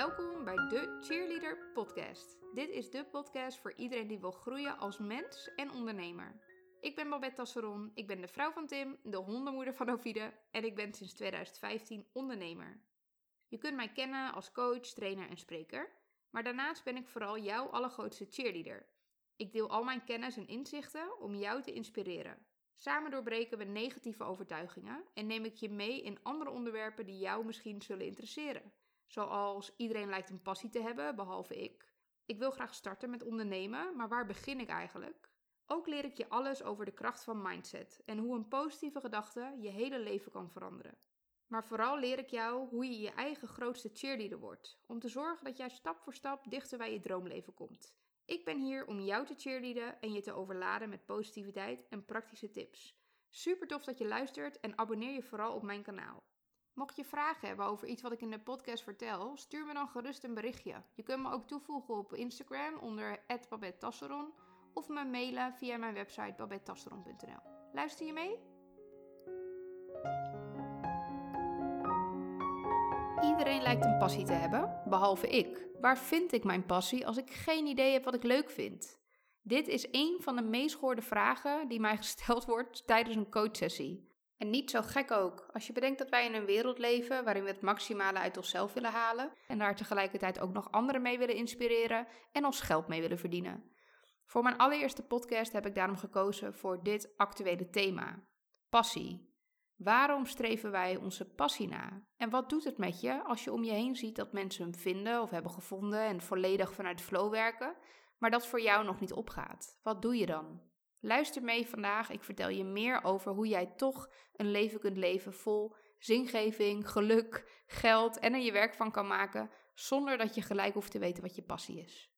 Welkom bij de Cheerleader Podcast. Dit is de podcast voor iedereen die wil groeien als mens en ondernemer. Ik ben Babette Tasseron, ik ben de vrouw van Tim, de hondenmoeder van Ovide en ik ben sinds 2015 ondernemer. Je kunt mij kennen als coach, trainer en spreker, maar daarnaast ben ik vooral jouw allergrootste cheerleader. Ik deel al mijn kennis en inzichten om jou te inspireren. Samen doorbreken we negatieve overtuigingen en neem ik je mee in andere onderwerpen die jou misschien zullen interesseren. Zoals iedereen lijkt een passie te hebben, behalve ik. Ik wil graag starten met ondernemen, maar waar begin ik eigenlijk? Ook leer ik je alles over de kracht van mindset en hoe een positieve gedachte je hele leven kan veranderen. Maar vooral leer ik jou hoe je je eigen grootste cheerleader wordt, om te zorgen dat jij stap voor stap dichter bij je droomleven komt. Ik ben hier om jou te cheerleaden en je te overladen met positiviteit en praktische tips. Super tof dat je luistert en abonneer je vooral op mijn kanaal. Mocht je vragen hebben over iets wat ik in de podcast vertel, stuur me dan gerust een berichtje. Je kunt me ook toevoegen op Instagram onder @babettasseron of me mailen via mijn website babettasseron.nl. Luister je mee? Iedereen lijkt een passie te hebben, behalve ik. Waar vind ik mijn passie als ik geen idee heb wat ik leuk vind? Dit is een van de meest gehoorde vragen die mij gesteld wordt tijdens een coachsessie. En niet zo gek ook, als je bedenkt dat wij in een wereld leven waarin we het maximale uit onszelf willen halen en daar tegelijkertijd ook nog anderen mee willen inspireren en ons geld mee willen verdienen. Voor mijn allereerste podcast heb ik daarom gekozen voor dit actuele thema: passie. Waarom streven wij onze passie na? En wat doet het met je als je om je heen ziet dat mensen hem vinden of hebben gevonden en volledig vanuit flow werken, maar dat voor jou nog niet opgaat? Wat doe je dan? Luister mee vandaag. Ik vertel je meer over hoe jij toch een leven kunt leven vol zingeving, geluk, geld en er je werk van kan maken zonder dat je gelijk hoeft te weten wat je passie is.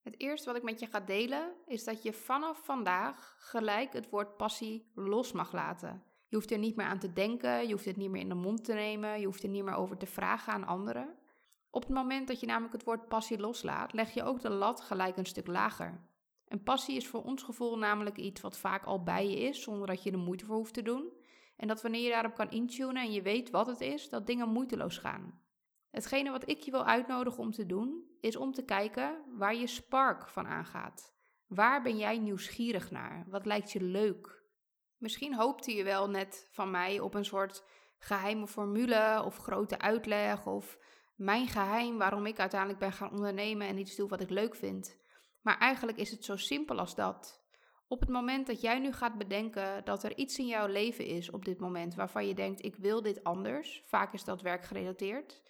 Het eerste wat ik met je ga delen is dat je vanaf vandaag gelijk het woord passie los mag laten. Je hoeft er niet meer aan te denken, je hoeft het niet meer in de mond te nemen, je hoeft er niet meer over te vragen aan anderen. Op het moment dat je namelijk het woord passie loslaat, leg je ook de lat gelijk een stuk lager. En passie is voor ons gevoel namelijk iets wat vaak al bij je is, zonder dat je er moeite voor hoeft te doen. En dat wanneer je daarop kan intunen en je weet wat het is, dat dingen moeiteloos gaan. Hetgene wat ik je wil uitnodigen om te doen, is om te kijken waar je spark van aangaat. Waar ben jij nieuwsgierig naar? Wat lijkt je leuk? Misschien hoopte je wel net van mij op een soort geheime formule of grote uitleg of mijn geheim waarom ik uiteindelijk ben gaan ondernemen en iets doe wat ik leuk vind. Maar eigenlijk is het zo simpel als dat. Op het moment dat jij nu gaat bedenken dat er iets in jouw leven is op dit moment waarvan je denkt: ik wil dit anders, vaak is dat werkgerelateerd,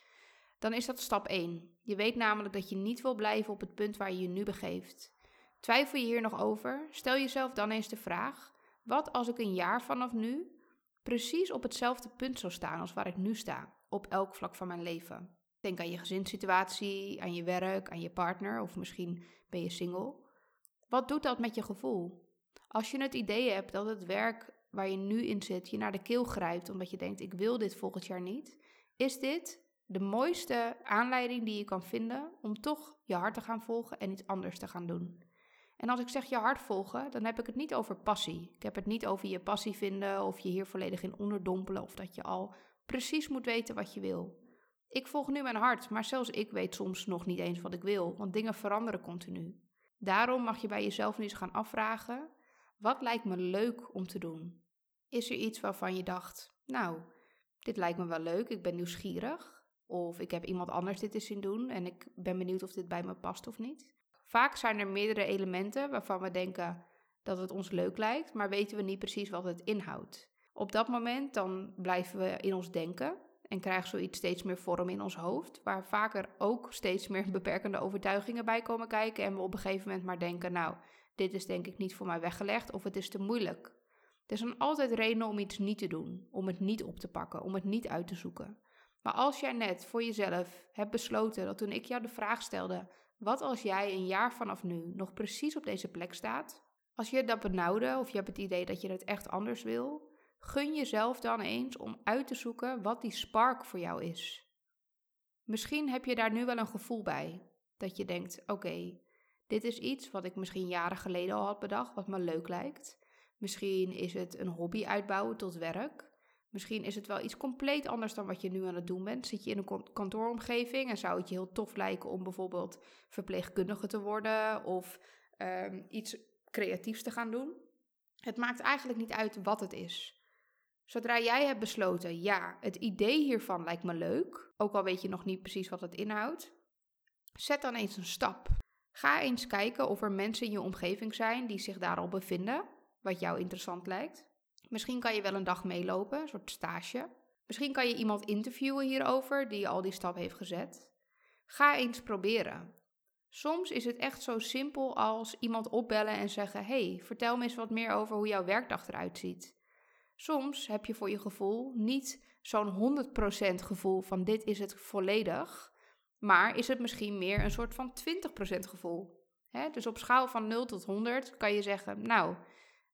dan is dat stap 1. Je weet namelijk dat je niet wil blijven op het punt waar je je nu begeeft. Twijfel je hier nog over? Stel jezelf dan eens de vraag: wat als ik een jaar vanaf nu precies op hetzelfde punt zou staan als waar ik nu sta, op elk vlak van mijn leven? Denk aan je gezinssituatie, aan je werk, aan je partner of misschien ben je single. Wat doet dat met je gevoel? Als je het idee hebt dat het werk waar je nu in zit je naar de keel grijpt omdat je denkt ik wil dit volgend jaar niet, is dit de mooiste aanleiding die je kan vinden om toch je hart te gaan volgen en iets anders te gaan doen. En als ik zeg je hart volgen, dan heb ik het niet over passie. Ik heb het niet over je passie vinden of je hier volledig in onderdompelen of dat je al precies moet weten wat je wil. Ik volg nu mijn hart, maar zelfs ik weet soms nog niet eens wat ik wil, want dingen veranderen continu. Daarom mag je bij jezelf nu eens gaan afvragen: wat lijkt me leuk om te doen? Is er iets waarvan je dacht: nou, dit lijkt me wel leuk, ik ben nieuwsgierig, of ik heb iemand anders dit eens zien doen en ik ben benieuwd of dit bij me past of niet? Vaak zijn er meerdere elementen waarvan we denken dat het ons leuk lijkt, maar weten we niet precies wat het inhoudt. Op dat moment dan blijven we in ons denken en krijgt zoiets steeds meer vorm in ons hoofd, waar vaker ook steeds meer beperkende overtuigingen bij komen kijken en we op een gegeven moment maar denken, nou, dit is denk ik niet voor mij weggelegd of het is te moeilijk. Er zijn altijd redenen om iets niet te doen, om het niet op te pakken, om het niet uit te zoeken. Maar als jij net voor jezelf hebt besloten dat toen ik jou de vraag stelde, wat als jij een jaar vanaf nu nog precies op deze plek staat? Als je dat benauwde of je hebt het idee dat je het echt anders wil, Gun jezelf dan eens om uit te zoeken wat die spark voor jou is. Misschien heb je daar nu wel een gevoel bij. Dat je denkt: oké, dit is iets wat ik misschien jaren geleden al had bedacht, wat me leuk lijkt. Misschien is het een hobby uitbouwen tot werk. Misschien is het wel iets compleet anders dan wat je nu aan het doen bent. Zit je in een kantooromgeving en zou het je heel tof lijken om bijvoorbeeld verpleegkundige te worden of um, iets creatiefs te gaan doen? Het maakt eigenlijk niet uit wat het is. Zodra jij hebt besloten, ja, het idee hiervan lijkt me leuk, ook al weet je nog niet precies wat het inhoudt, zet dan eens een stap. Ga eens kijken of er mensen in je omgeving zijn die zich daar al bevinden, wat jou interessant lijkt. Misschien kan je wel een dag meelopen, een soort stage. Misschien kan je iemand interviewen hierover die al die stap heeft gezet. Ga eens proberen. Soms is het echt zo simpel als iemand opbellen en zeggen: Hey, vertel me eens wat meer over hoe jouw werkdag eruit ziet. Soms heb je voor je gevoel niet zo'n 100% gevoel van dit is het volledig, maar is het misschien meer een soort van 20% gevoel. Dus op schaal van 0 tot 100 kan je zeggen: Nou,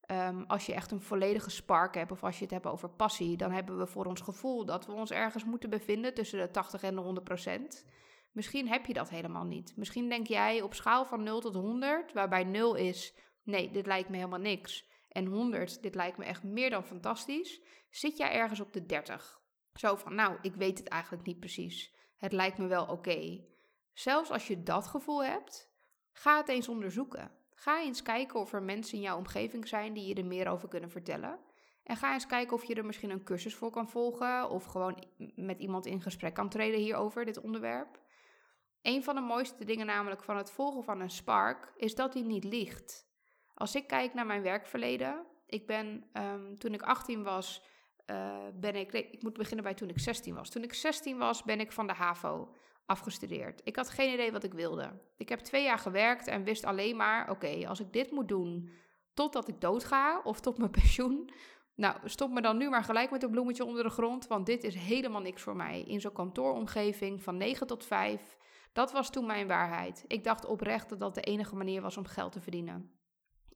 Ehm, als je echt een volledige spark hebt of als je het hebt over passie, dan hebben we voor ons gevoel dat we ons ergens moeten bevinden tussen de 80 en de 100 procent. Misschien heb je dat helemaal niet. Misschien denk jij op schaal van 0 tot 100, waarbij 0 is, nee, dit lijkt me helemaal niks. En 100, dit lijkt me echt meer dan fantastisch. Zit jij ergens op de 30? Zo van, nou, ik weet het eigenlijk niet precies. Het lijkt me wel oké. Zelfs als je dat gevoel hebt, ga het eens onderzoeken. Ga eens kijken of er mensen in jouw omgeving zijn die je er meer over kunnen vertellen. En ga eens kijken of je er misschien een cursus voor kan volgen of gewoon met iemand in gesprek kan treden hierover, dit onderwerp. Een van de mooiste dingen namelijk van het volgen van een spark is dat hij niet liegt. Als ik kijk naar mijn werkverleden, ik ben ehm, toen ik 18 was, uh, ben ik, ik moet beginnen bij toen ik 16 was. Toen ik 16 was, ben ik van de HAVO afgestudeerd. Ik had geen idee wat ik wilde. Ik heb twee jaar gewerkt en wist alleen maar: oké, als ik dit moet doen totdat ik doodga of tot mijn pensioen. Nou, stop me dan nu maar gelijk met een bloemetje onder de grond, want dit is helemaal niks voor mij. In zo'n kantooromgeving van 9 tot 5, dat was toen mijn waarheid. Ik dacht oprecht dat dat de enige manier was om geld te verdienen.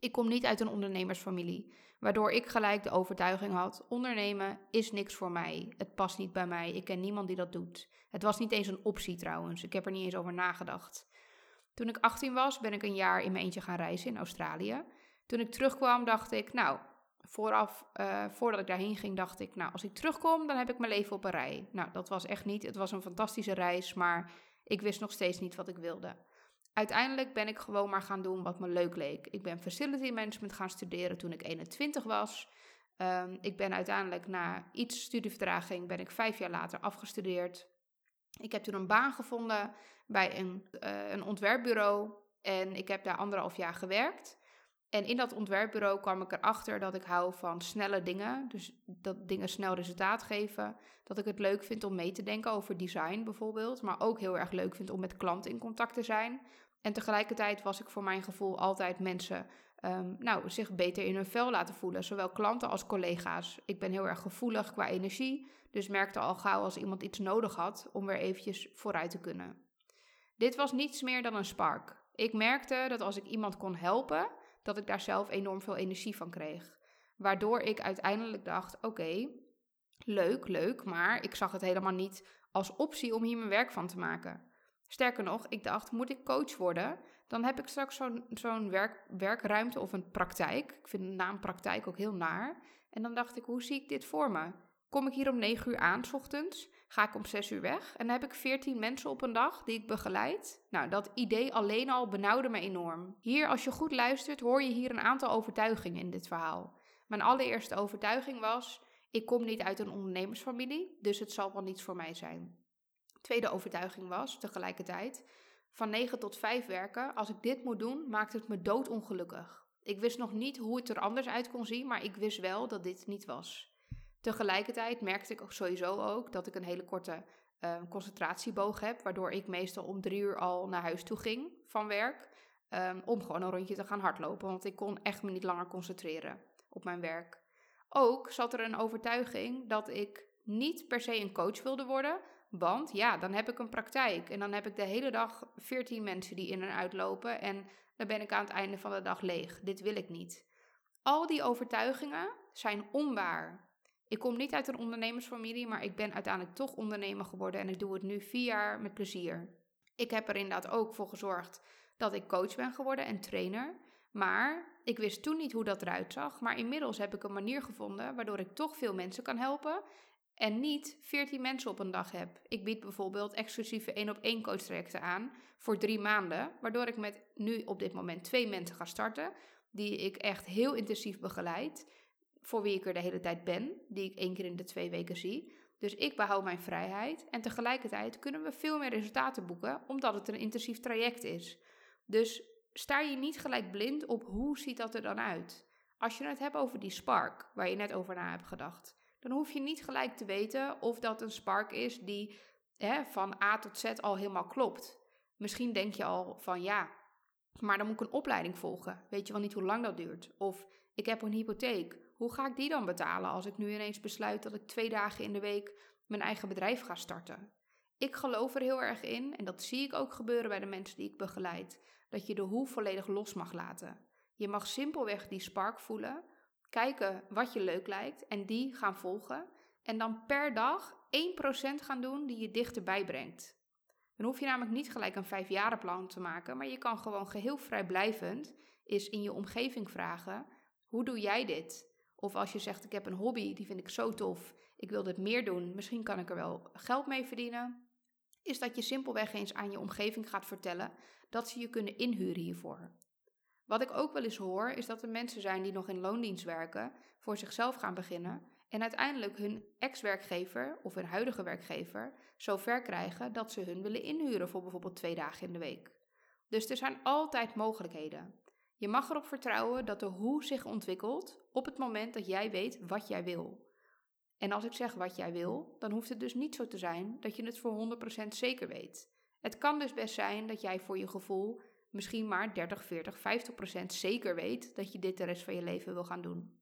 Ik kom niet uit een ondernemersfamilie, waardoor ik gelijk de overtuiging had: ondernemen is niks voor mij. Het past niet bij mij. Ik ken niemand die dat doet. Het was niet eens een optie trouwens. Ik heb er niet eens over nagedacht. Toen ik 18 was, ben ik een jaar in mijn eentje gaan reizen in Australië. Toen ik terugkwam, dacht ik, nou, vooraf, uh, voordat ik daarheen ging, dacht ik, nou, als ik terugkom, dan heb ik mijn leven op een rij. Nou, dat was echt niet. Het was een fantastische reis, maar ik wist nog steeds niet wat ik wilde. Uiteindelijk ben ik gewoon maar gaan doen wat me leuk leek. Ik ben facility management gaan studeren toen ik 21 was. Um, ik ben uiteindelijk na iets studievertraging ben ik vijf jaar later afgestudeerd. Ik heb toen een baan gevonden bij een, uh, een ontwerpbureau en ik heb daar anderhalf jaar gewerkt. En in dat ontwerpbureau kwam ik erachter dat ik hou van snelle dingen. Dus dat dingen snel resultaat geven. Dat ik het leuk vind om mee te denken over design bijvoorbeeld. Maar ook heel erg leuk vind om met klanten in contact te zijn. En tegelijkertijd was ik voor mijn gevoel altijd mensen um, nou, zich beter in hun vel laten voelen. Zowel klanten als collega's. Ik ben heel erg gevoelig qua energie. Dus merkte al gauw als iemand iets nodig had om weer eventjes vooruit te kunnen. Dit was niets meer dan een spark. Ik merkte dat als ik iemand kon helpen, dat ik daar zelf enorm veel energie van kreeg. Waardoor ik uiteindelijk dacht: oké, leuk, leuk, maar ik zag het helemaal niet als optie om hier mijn werk van te maken. Sterker nog, ik dacht: moet ik coach worden? Dan heb ik straks zo'n zo'n werk, werkruimte of een praktijk. Ik vind de naam praktijk ook heel naar. En dan dacht ik: hoe zie ik dit voor me? Kom ik hier om 9 uur aan, s ochtends? Ga ik om 6 uur weg? En dan heb ik 14 mensen op een dag die ik begeleid? Nou, dat idee alleen al benauwde me enorm. Hier, als je goed luistert, hoor je hier een aantal overtuigingen in dit verhaal. Mijn allereerste overtuiging was: ik kom niet uit een ondernemersfamilie, dus het zal wel niets voor mij zijn. Tweede overtuiging was tegelijkertijd: van 9 tot 5 werken, als ik dit moet doen, maakt het me doodongelukkig. Ik wist nog niet hoe het er anders uit kon zien, maar ik wist wel dat dit niet was. Tegelijkertijd merkte ik ook sowieso ook dat ik een hele korte uh, concentratieboog heb, waardoor ik meestal om drie uur al naar huis toe ging van werk, um, om gewoon een rondje te gaan hardlopen, want ik kon echt me niet langer concentreren op mijn werk. Ook zat er een overtuiging dat ik niet per se een coach wilde worden, want ja, dan heb ik een praktijk en dan heb ik de hele dag 14 mensen die in en uitlopen en dan ben ik aan het einde van de dag leeg. Dit wil ik niet. Al die overtuigingen zijn onwaar. Ik kom niet uit een ondernemersfamilie, maar ik ben uiteindelijk toch ondernemer geworden en ik doe het nu vier jaar met plezier. Ik heb er inderdaad ook voor gezorgd dat ik coach ben geworden en trainer. Maar ik wist toen niet hoe dat eruit zag. Maar inmiddels heb ik een manier gevonden waardoor ik toch veel mensen kan helpen. En niet 14 mensen op een dag heb. Ik bied bijvoorbeeld exclusieve 1 op 1 coach trajecten aan voor drie maanden. Waardoor ik met nu op dit moment twee mensen ga starten. Die ik echt heel intensief begeleid. Voor wie ik er de hele tijd ben. Die ik één keer in de twee weken zie. Dus ik behoud mijn vrijheid. En tegelijkertijd kunnen we veel meer resultaten boeken. Omdat het een intensief traject is. Dus sta je niet gelijk blind op hoe ziet dat er dan uit. Als je het hebt over die spark, waar je net over na hebt gedacht, dan hoef je niet gelijk te weten of dat een spark is die hè, van A tot Z al helemaal klopt. Misschien denk je al van ja, maar dan moet ik een opleiding volgen. Weet je wel niet hoe lang dat duurt? Of ik heb een hypotheek. Hoe ga ik die dan betalen als ik nu ineens besluit dat ik twee dagen in de week mijn eigen bedrijf ga starten? Ik geloof er heel erg in, en dat zie ik ook gebeuren bij de mensen die ik begeleid, dat je de hoe volledig los mag laten. Je mag simpelweg die spark voelen, kijken wat je leuk lijkt en die gaan volgen. En dan per dag 1% gaan doen die je dichterbij brengt. Dan hoef je namelijk niet gelijk een vijfjarenplan te maken, maar je kan gewoon geheel vrijblijvend is in je omgeving vragen: hoe doe jij dit? Of als je zegt: ik heb een hobby, die vind ik zo tof, ik wil dit meer doen, misschien kan ik er wel geld mee verdienen is dat je simpelweg eens aan je omgeving gaat vertellen dat ze je kunnen inhuren hiervoor. Wat ik ook wel eens hoor, is dat er mensen zijn die nog in loondienst werken, voor zichzelf gaan beginnen en uiteindelijk hun ex-werkgever of hun huidige werkgever zo ver krijgen dat ze hun willen inhuren voor bijvoorbeeld twee dagen in de week. Dus er zijn altijd mogelijkheden. Je mag erop vertrouwen dat de hoe zich ontwikkelt op het moment dat jij weet wat jij wil. En als ik zeg wat jij wil, dan hoeft het dus niet zo te zijn dat je het voor 100% zeker weet. Het kan dus best zijn dat jij voor je gevoel misschien maar 30, 40, 50% zeker weet dat je dit de rest van je leven wil gaan doen.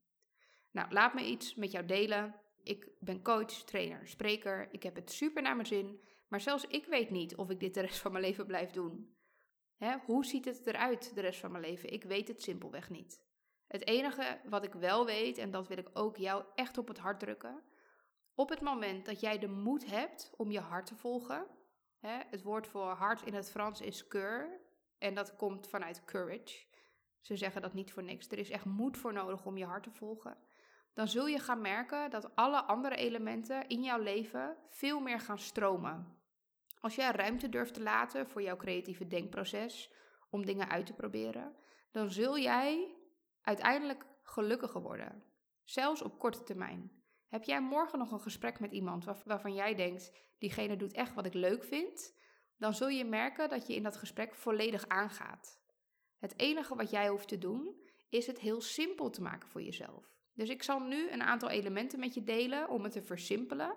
Nou, laat me iets met jou delen. Ik ben coach, trainer, spreker. Ik heb het super naar mijn zin. Maar zelfs ik weet niet of ik dit de rest van mijn leven blijf doen. Hè, hoe ziet het eruit de rest van mijn leven? Ik weet het simpelweg niet. Het enige wat ik wel weet, en dat wil ik ook jou echt op het hart drukken. Op het moment dat jij de moed hebt om je hart te volgen. Hè, het woord voor hart in het Frans is cœur. En dat komt vanuit courage. Ze zeggen dat niet voor niks. Er is echt moed voor nodig om je hart te volgen. Dan zul je gaan merken dat alle andere elementen in jouw leven veel meer gaan stromen. Als jij ruimte durft te laten voor jouw creatieve denkproces, om dingen uit te proberen, dan zul jij uiteindelijk gelukkiger worden. Zelfs op korte termijn. Heb jij morgen nog een gesprek met iemand waarvan jij denkt, diegene doet echt wat ik leuk vind, dan zul je merken dat je in dat gesprek volledig aangaat. Het enige wat jij hoeft te doen, is het heel simpel te maken voor jezelf. Dus ik zal nu een aantal elementen met je delen om het te versimpelen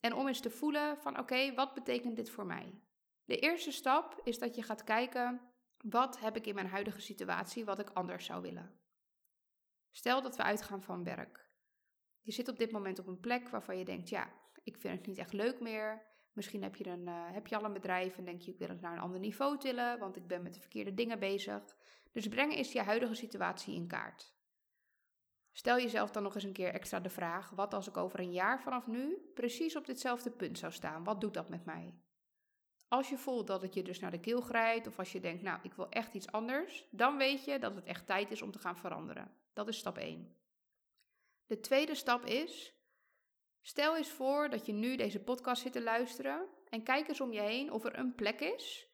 en om eens te voelen van oké, wat betekent dit voor mij? De eerste stap is dat je gaat kijken, wat heb ik in mijn huidige situatie wat ik anders zou willen? Stel dat we uitgaan van werk. Je zit op dit moment op een plek waarvan je denkt, ja, ik vind het niet echt leuk meer. Misschien heb je, een, uh, heb je al een bedrijf en denk je, ik wil het naar een ander niveau tillen, want ik ben met de verkeerde dingen bezig. Dus breng eens je huidige situatie in kaart. Stel jezelf dan nog eens een keer extra de vraag: wat als ik over een jaar vanaf nu precies op ditzelfde punt zou staan? Wat doet dat met mij? Als je voelt dat het je dus naar de keel grijpt, of als je denkt, nou, ik wil echt iets anders, dan weet je dat het echt tijd is om te gaan veranderen. Dat is stap 1. De tweede stap is: stel eens voor dat je nu deze podcast zit te luisteren en kijk eens om je heen of er een plek is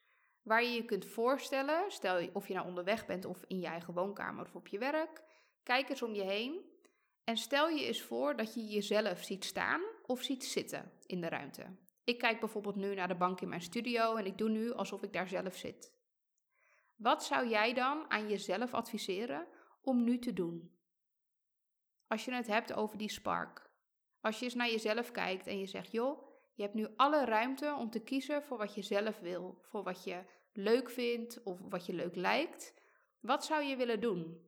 waar je je kunt voorstellen, stel of je nou onderweg bent of in je eigen woonkamer of op je werk, kijk eens om je heen en stel je eens voor dat je jezelf ziet staan of ziet zitten in de ruimte. Ik kijk bijvoorbeeld nu naar de bank in mijn studio en ik doe nu alsof ik daar zelf zit. Wat zou jij dan aan jezelf adviseren om nu te doen? Als je het hebt over die spark. Als je eens naar jezelf kijkt en je zegt, joh, je hebt nu alle ruimte om te kiezen voor wat je zelf wil, voor wat je leuk vindt of wat je leuk lijkt. Wat zou je willen doen?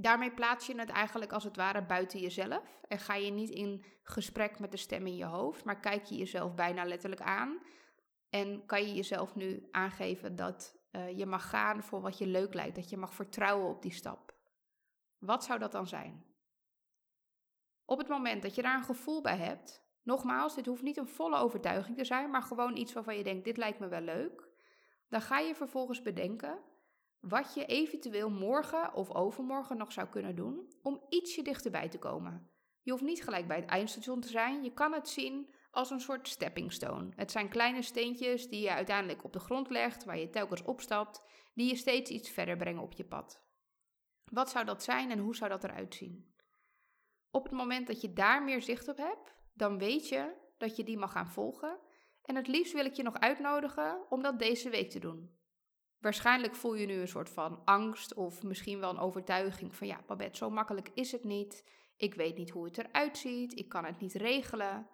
Daarmee plaats je het eigenlijk als het ware buiten jezelf en ga je niet in gesprek met de stem in je hoofd, maar kijk je jezelf bijna letterlijk aan en kan je jezelf nu aangeven dat uh, je mag gaan voor wat je leuk lijkt, dat je mag vertrouwen op die stap. Wat zou dat dan zijn? Op het moment dat je daar een gevoel bij hebt, nogmaals, dit hoeft niet een volle overtuiging te zijn, maar gewoon iets waarvan je denkt: dit lijkt me wel leuk, dan ga je vervolgens bedenken: wat je eventueel morgen of overmorgen nog zou kunnen doen om ietsje dichterbij te komen. Je hoeft niet gelijk bij het eindstation te zijn. Je kan het zien als een soort stepping stone. Het zijn kleine steentjes die je uiteindelijk op de grond legt, waar je telkens opstapt, die je steeds iets verder brengen op je pad. Wat zou dat zijn en hoe zou dat eruit zien? Op het moment dat je daar meer zicht op hebt, dan weet je dat je die mag gaan volgen. En het liefst wil ik je nog uitnodigen om dat deze week te doen. Waarschijnlijk voel je nu een soort van angst of misschien wel een overtuiging van ja, Babette, zo makkelijk is het niet. Ik weet niet hoe het eruit ziet, ik kan het niet regelen.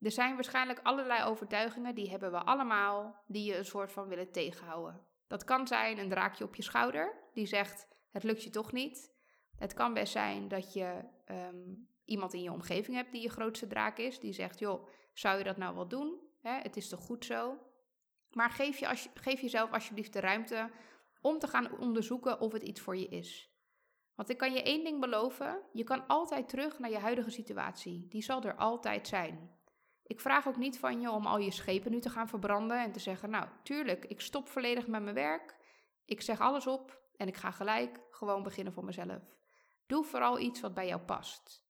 Er zijn waarschijnlijk allerlei overtuigingen, die hebben we allemaal, die je een soort van willen tegenhouden. Dat kan zijn een draakje op je schouder, die zegt: Het lukt je toch niet. Het kan best zijn dat je ehm, iemand in je omgeving hebt die je grootste draak is, die zegt: Joh, zou je dat nou wel doen? Het is toch goed zo? Maar geef, je als, geef jezelf alsjeblieft de ruimte om te gaan onderzoeken of het iets voor je is. Want ik kan je één ding beloven: je kan altijd terug naar je huidige situatie. Die zal er altijd zijn. Ik vraag ook niet van je om al je schepen nu te gaan verbranden en te zeggen: Nou, tuurlijk, ik stop volledig met mijn werk. Ik zeg alles op en ik ga gelijk gewoon beginnen voor mezelf. Doe vooral iets wat bij jou past.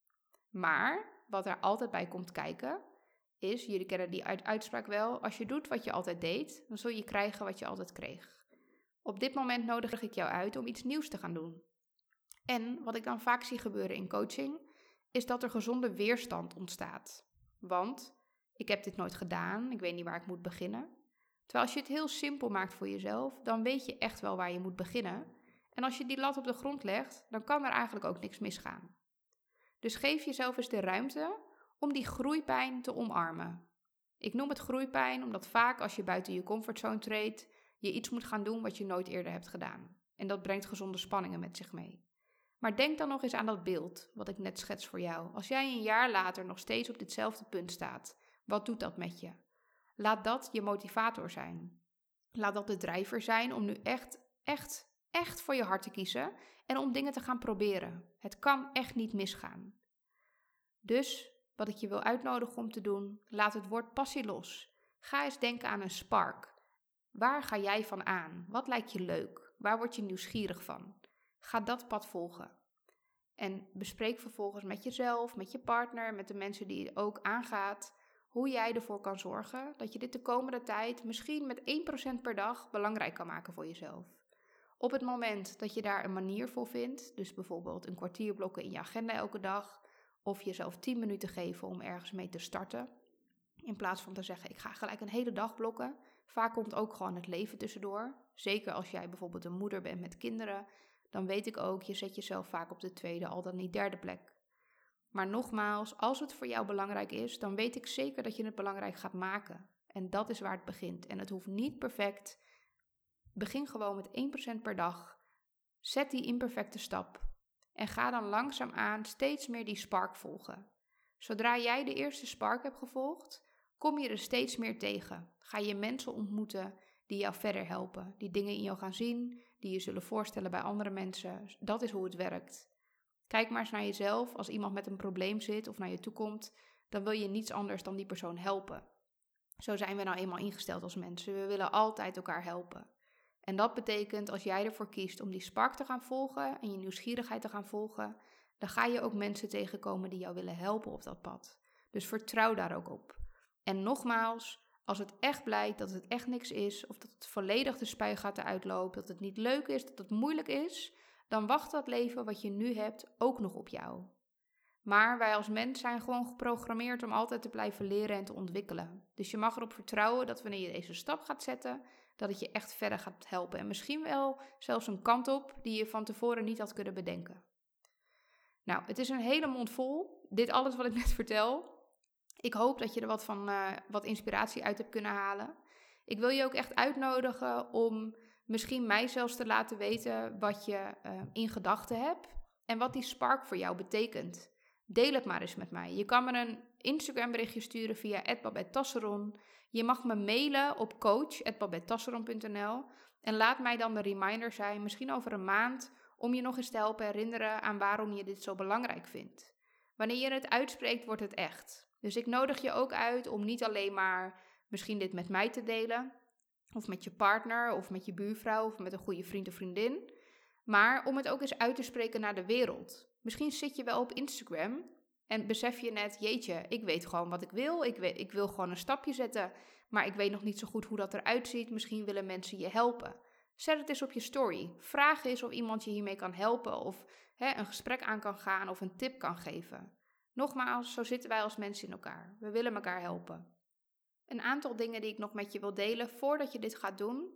Maar wat er altijd bij komt kijken, is: jullie kennen die uitspraak wel. Als je doet wat je altijd deed, dan zul je krijgen wat je altijd kreeg. Op dit moment nodig ik jou uit om iets nieuws te gaan doen. En wat ik dan vaak zie gebeuren in coaching, is dat er gezonde weerstand ontstaat. Want ik heb dit nooit gedaan, ik weet niet waar ik moet beginnen. Terwijl als je het heel simpel maakt voor jezelf, dan weet je echt wel waar je moet beginnen. En als je die lat op de grond legt, dan kan er eigenlijk ook niks misgaan. Dus geef jezelf eens de ruimte om die groeipijn te omarmen. Ik noem het groeipijn omdat vaak als je buiten je comfortzone treedt, je iets moet gaan doen wat je nooit eerder hebt gedaan. En dat brengt gezonde spanningen met zich mee. Maar denk dan nog eens aan dat beeld wat ik net schets voor jou. Als jij een jaar later nog steeds op ditzelfde punt staat, wat doet dat met je? Laat dat je motivator zijn. Laat dat de drijver zijn om nu echt, echt, echt voor je hart te kiezen en om dingen te gaan proberen. Het kan echt niet misgaan. Dus wat ik je wil uitnodigen om te doen, laat het woord passie los. Ga eens denken aan een spark. Waar ga jij van aan? Wat lijkt je leuk? Waar word je nieuwsgierig van? Ga dat pad volgen. En bespreek vervolgens met jezelf, met je partner, met de mensen die je ook aangaat, hoe jij ervoor kan zorgen dat je dit de komende tijd misschien met 1% per dag belangrijk kan maken voor jezelf. Op het moment dat je daar een manier voor vindt, dus bijvoorbeeld een kwartier blokken in je agenda elke dag, of jezelf 10 minuten geven om ergens mee te starten, in plaats van te zeggen ik ga gelijk een hele dag blokken. Vaak komt ook gewoon het leven tussendoor. Zeker als jij bijvoorbeeld een moeder bent met kinderen, dan weet ik ook, je zet jezelf vaak op de tweede, al dan niet derde plek. Maar nogmaals, als het voor jou belangrijk is, dan weet ik zeker dat je het belangrijk gaat maken. En dat is waar het begint. En het hoeft niet perfect. Begin gewoon met 1% per dag. Zet die imperfecte stap. En ga dan langzaamaan steeds meer die spark volgen. Zodra jij de eerste spark hebt gevolgd, kom je er steeds meer tegen. Ga je mensen ontmoeten die jou verder helpen, die dingen in jou gaan zien, die je zullen voorstellen bij andere mensen. Dat is hoe het werkt. Kijk maar eens naar jezelf. Als iemand met een probleem zit of naar je toe komt, dan wil je niets anders dan die persoon helpen. Zo zijn we nou eenmaal ingesteld als mensen. We willen altijd elkaar helpen. En dat betekent als jij ervoor kiest om die spark te gaan volgen en je nieuwsgierigheid te gaan volgen, dan ga je ook mensen tegenkomen die jou willen helpen op dat pad. Dus vertrouw daar ook op. En nogmaals, als het echt blijkt dat het echt niks is, of dat het volledig de spuigaten uitloopt, dat het niet leuk is, dat het moeilijk is, dan wacht dat leven wat je nu hebt ook nog op jou. Maar wij als mens zijn gewoon geprogrammeerd om altijd te blijven leren en te ontwikkelen. Dus je mag erop vertrouwen dat wanneer je deze stap gaat zetten, dat het je echt verder gaat helpen. En misschien wel zelfs een kant op die je van tevoren niet had kunnen bedenken. Nou, het is een hele mond vol. Dit alles wat ik net vertel. Ik hoop dat je er wat van uh, wat inspiratie uit hebt kunnen halen. Ik wil je ook echt uitnodigen om misschien mij zelfs te laten weten wat je uh, in gedachten hebt en wat die spark voor jou betekent. Deel het maar eens met mij. Je kan me een Instagram berichtje sturen via @babettasseron. Je mag me mailen op coach@babettasseron.nl en laat mij dan de reminder zijn, misschien over een maand, om je nog eens te helpen herinneren aan waarom je dit zo belangrijk vindt. Wanneer je het uitspreekt, wordt het echt. Dus ik nodig je ook uit om niet alleen maar misschien dit met mij te delen, Of met je partner, of met je buurvrouw, of met een goede vriend of vriendin. Maar om het ook eens uit te spreken naar de wereld. Misschien zit je wel op Instagram en besef je net, jeetje, ik weet gewoon wat ik wil. Ik, ik wil gewoon een stapje zetten, maar ik weet nog niet zo goed hoe dat eruit ziet. Misschien willen mensen je helpen. Zet het eens op je story. Vraag eens of iemand je hiermee kan helpen, of hè, een gesprek aan kan gaan, of een tip kan geven. Nogmaals, zo zitten wij als mensen in elkaar. We willen elkaar helpen. Een aantal dingen die ik nog met je wil delen voordat je dit gaat doen,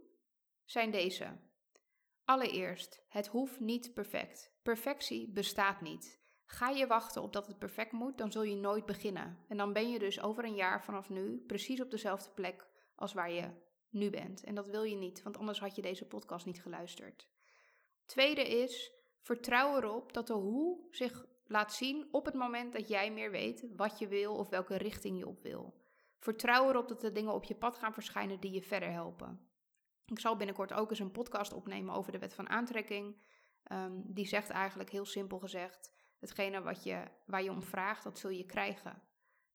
zijn deze. Allereerst, het hoeft niet perfect. Perfectie bestaat niet. Ga je wachten op dat het perfect moet, dan zul je nooit beginnen. En dan ben je dus over een jaar vanaf nu precies op dezelfde plek als waar je nu bent. En dat wil je niet, want anders had je deze podcast niet geluisterd. Tweede is, vertrouw erop dat de hoe zich laat zien op het moment dat jij meer weet wat je wil of welke richting je op wil. Vertrouw erop dat er dingen op je pad gaan verschijnen die je verder helpen. Ik zal binnenkort ook eens een podcast opnemen over de wet van aantrekking. Um, die zegt eigenlijk heel simpel gezegd: hetgene wat je, waar je om vraagt, dat zul je krijgen.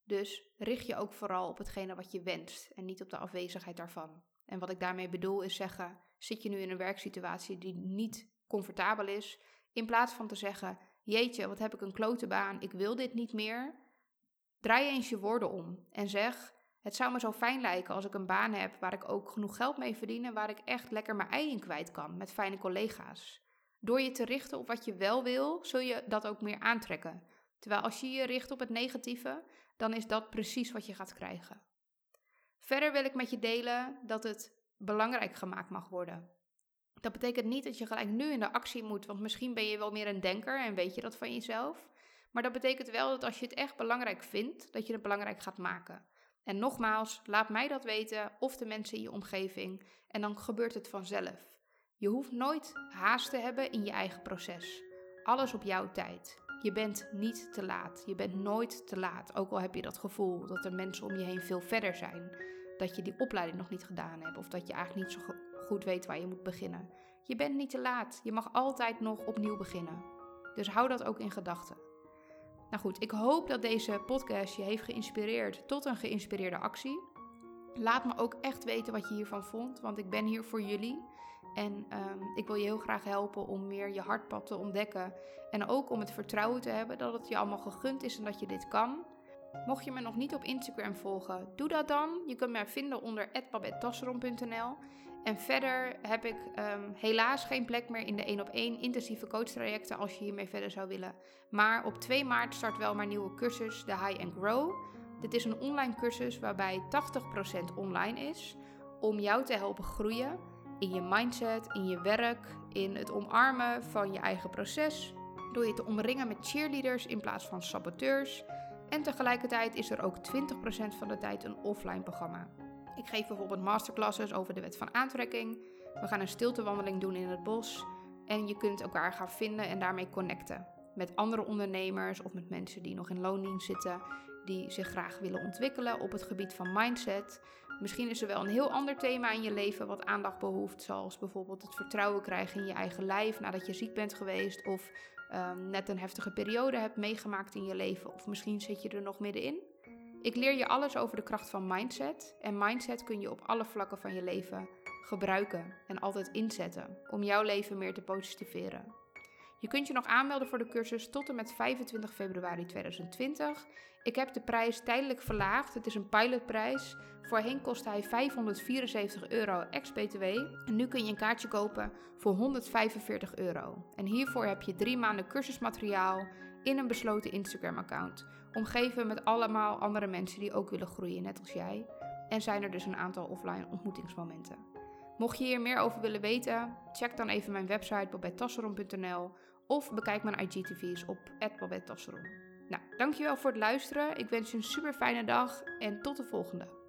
Dus richt je ook vooral op hetgene wat je wenst en niet op de afwezigheid daarvan. En wat ik daarmee bedoel is zeggen: zit je nu in een werksituatie die niet comfortabel is, in plaats van te zeggen: Jeetje, wat heb ik een klote baan, ik wil dit niet meer. Draai eens je woorden om en zeg: Het zou me zo fijn lijken als ik een baan heb waar ik ook genoeg geld mee verdien en waar ik echt lekker mijn ei in kwijt kan met fijne collega's. Door je te richten op wat je wel wil, zul je dat ook meer aantrekken. Terwijl als je je richt op het negatieve, dan is dat precies wat je gaat krijgen. Verder wil ik met je delen dat het belangrijk gemaakt mag worden. Dat betekent niet dat je gelijk nu in de actie moet, want misschien ben je wel meer een denker en weet je dat van jezelf. Maar dat betekent wel dat als je het echt belangrijk vindt, dat je het belangrijk gaat maken. En nogmaals, laat mij dat weten of de mensen in je omgeving en dan gebeurt het vanzelf. Je hoeft nooit haast te hebben in je eigen proces. Alles op jouw tijd. Je bent niet te laat. Je bent nooit te laat. Ook al heb je dat gevoel dat er mensen om je heen veel verder zijn. Dat je die opleiding nog niet gedaan hebt. Of dat je eigenlijk niet zo goed weet waar je moet beginnen. Je bent niet te laat. Je mag altijd nog opnieuw beginnen. Dus hou dat ook in gedachten. Nou goed, ik hoop dat deze podcast je heeft geïnspireerd tot een geïnspireerde actie. Laat me ook echt weten wat je hiervan vond, want ik ben hier voor jullie. En um, ik wil je heel graag helpen om meer je hartpad te ontdekken. En ook om het vertrouwen te hebben dat het je allemaal gegund is en dat je dit kan. Mocht je me nog niet op Instagram volgen, doe dat dan. Je kunt mij vinden onder @babettasseron.nl. En verder heb ik um, helaas geen plek meer in de 1 op 1 intensieve coachtrajecten als je hiermee verder zou willen. Maar op 2 maart start wel mijn nieuwe cursus, de High and Grow. Dit is een online cursus waarbij 80% online is om jou te helpen groeien in je mindset, in je werk, in het omarmen van je eigen proces. Door je te omringen met cheerleaders in plaats van saboteurs. En tegelijkertijd is er ook 20% van de tijd een offline programma. Ik geef bijvoorbeeld masterclasses over de wet van aantrekking. We gaan een stiltewandeling doen in het bos. En je kunt elkaar gaan vinden en daarmee connecten. Met andere ondernemers of met mensen die nog in loondienst zitten. Die zich graag willen ontwikkelen op het gebied van mindset. Misschien is er wel een heel ander thema in je leven wat aandacht behoeft. Zoals bijvoorbeeld het vertrouwen krijgen in je eigen lijf nadat je ziek bent geweest. Of um, net een heftige periode hebt meegemaakt in je leven. Of misschien zit je er nog middenin. Ik leer je alles over de kracht van mindset. En mindset kun je op alle vlakken van je leven gebruiken en altijd inzetten om jouw leven meer te positiveren. Je kunt je nog aanmelden voor de cursus tot en met 25 februari 2020. Ik heb de prijs tijdelijk verlaagd. Het is een pilotprijs. Voorheen kostte hij 574 euro ex-BTW. En nu kun je een kaartje kopen voor 145 euro. En hiervoor heb je drie maanden cursusmateriaal in een besloten Instagram-account. Omgeven met allemaal andere mensen die ook willen groeien, net als jij. En zijn er dus een aantal offline ontmoetingsmomenten. Mocht je hier meer over willen weten, check dan even mijn website babettasseron.nl of bekijk mijn IGTV's op @babettasseron. Nou, dankjewel voor het luisteren. Ik wens je een super fijne dag en tot de volgende.